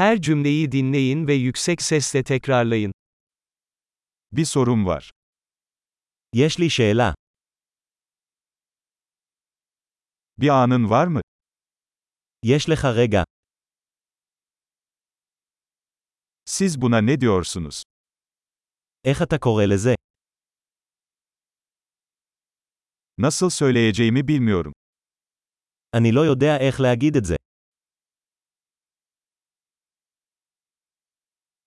Her cümleyi dinleyin ve yüksek sesle tekrarlayın. Bir sorum var. יש לי שאלה. Bir anın var mı? יש לך רגע. Siz buna ne diyorsunuz? איך אתה קורא לזה? Nasıl söyleyeceğimi bilmiyorum. אני לא יודע איך להגיד את זה.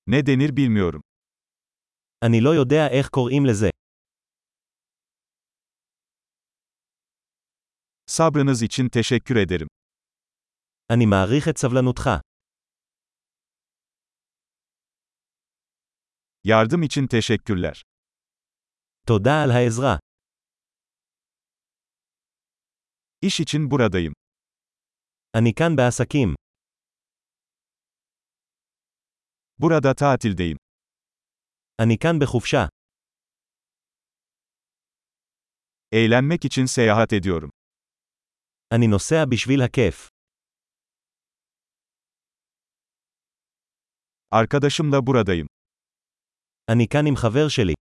Ne denir bilmiyorum. אני לא יודע איך קוראים לזה. Sabrınız için teşekkür ederim. אני מעריך את סבלנותך. Yardım için teşekkürler. תודה על העזרה. İş için buradayım. אני כאן בעסקים. Burada tatildeyim. אני כאן בחופשה. Eğlenmek için seyahat ediyorum. אני נוסע בשביל הכיף. Arkadaşımla buradayım. אני כאן עם חבר שלי.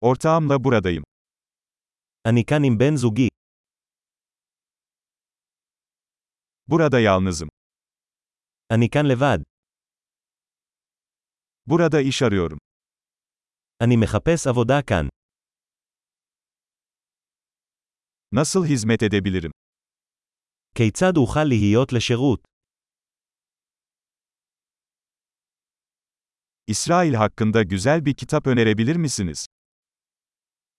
Ortağımla buradayım. אני כאן עם בן זוגי. Burada yalnızım. אני כאן לבד. Burada iş arıyorum. אני מחפש עבודה כאן. Nasıl hizmet edebilirim? כיצד אוכל להיות לשירות? İsrail hakkında güzel bir kitap önerebilir misiniz?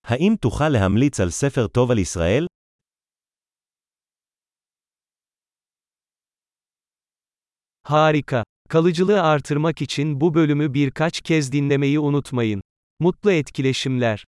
האם תוכל להמליץ על ספר טוב על ישראל? Harika. Kalıcılığı artırmak için bu bölümü birkaç kez dinlemeyi unutmayın. Mutlu etkileşimler.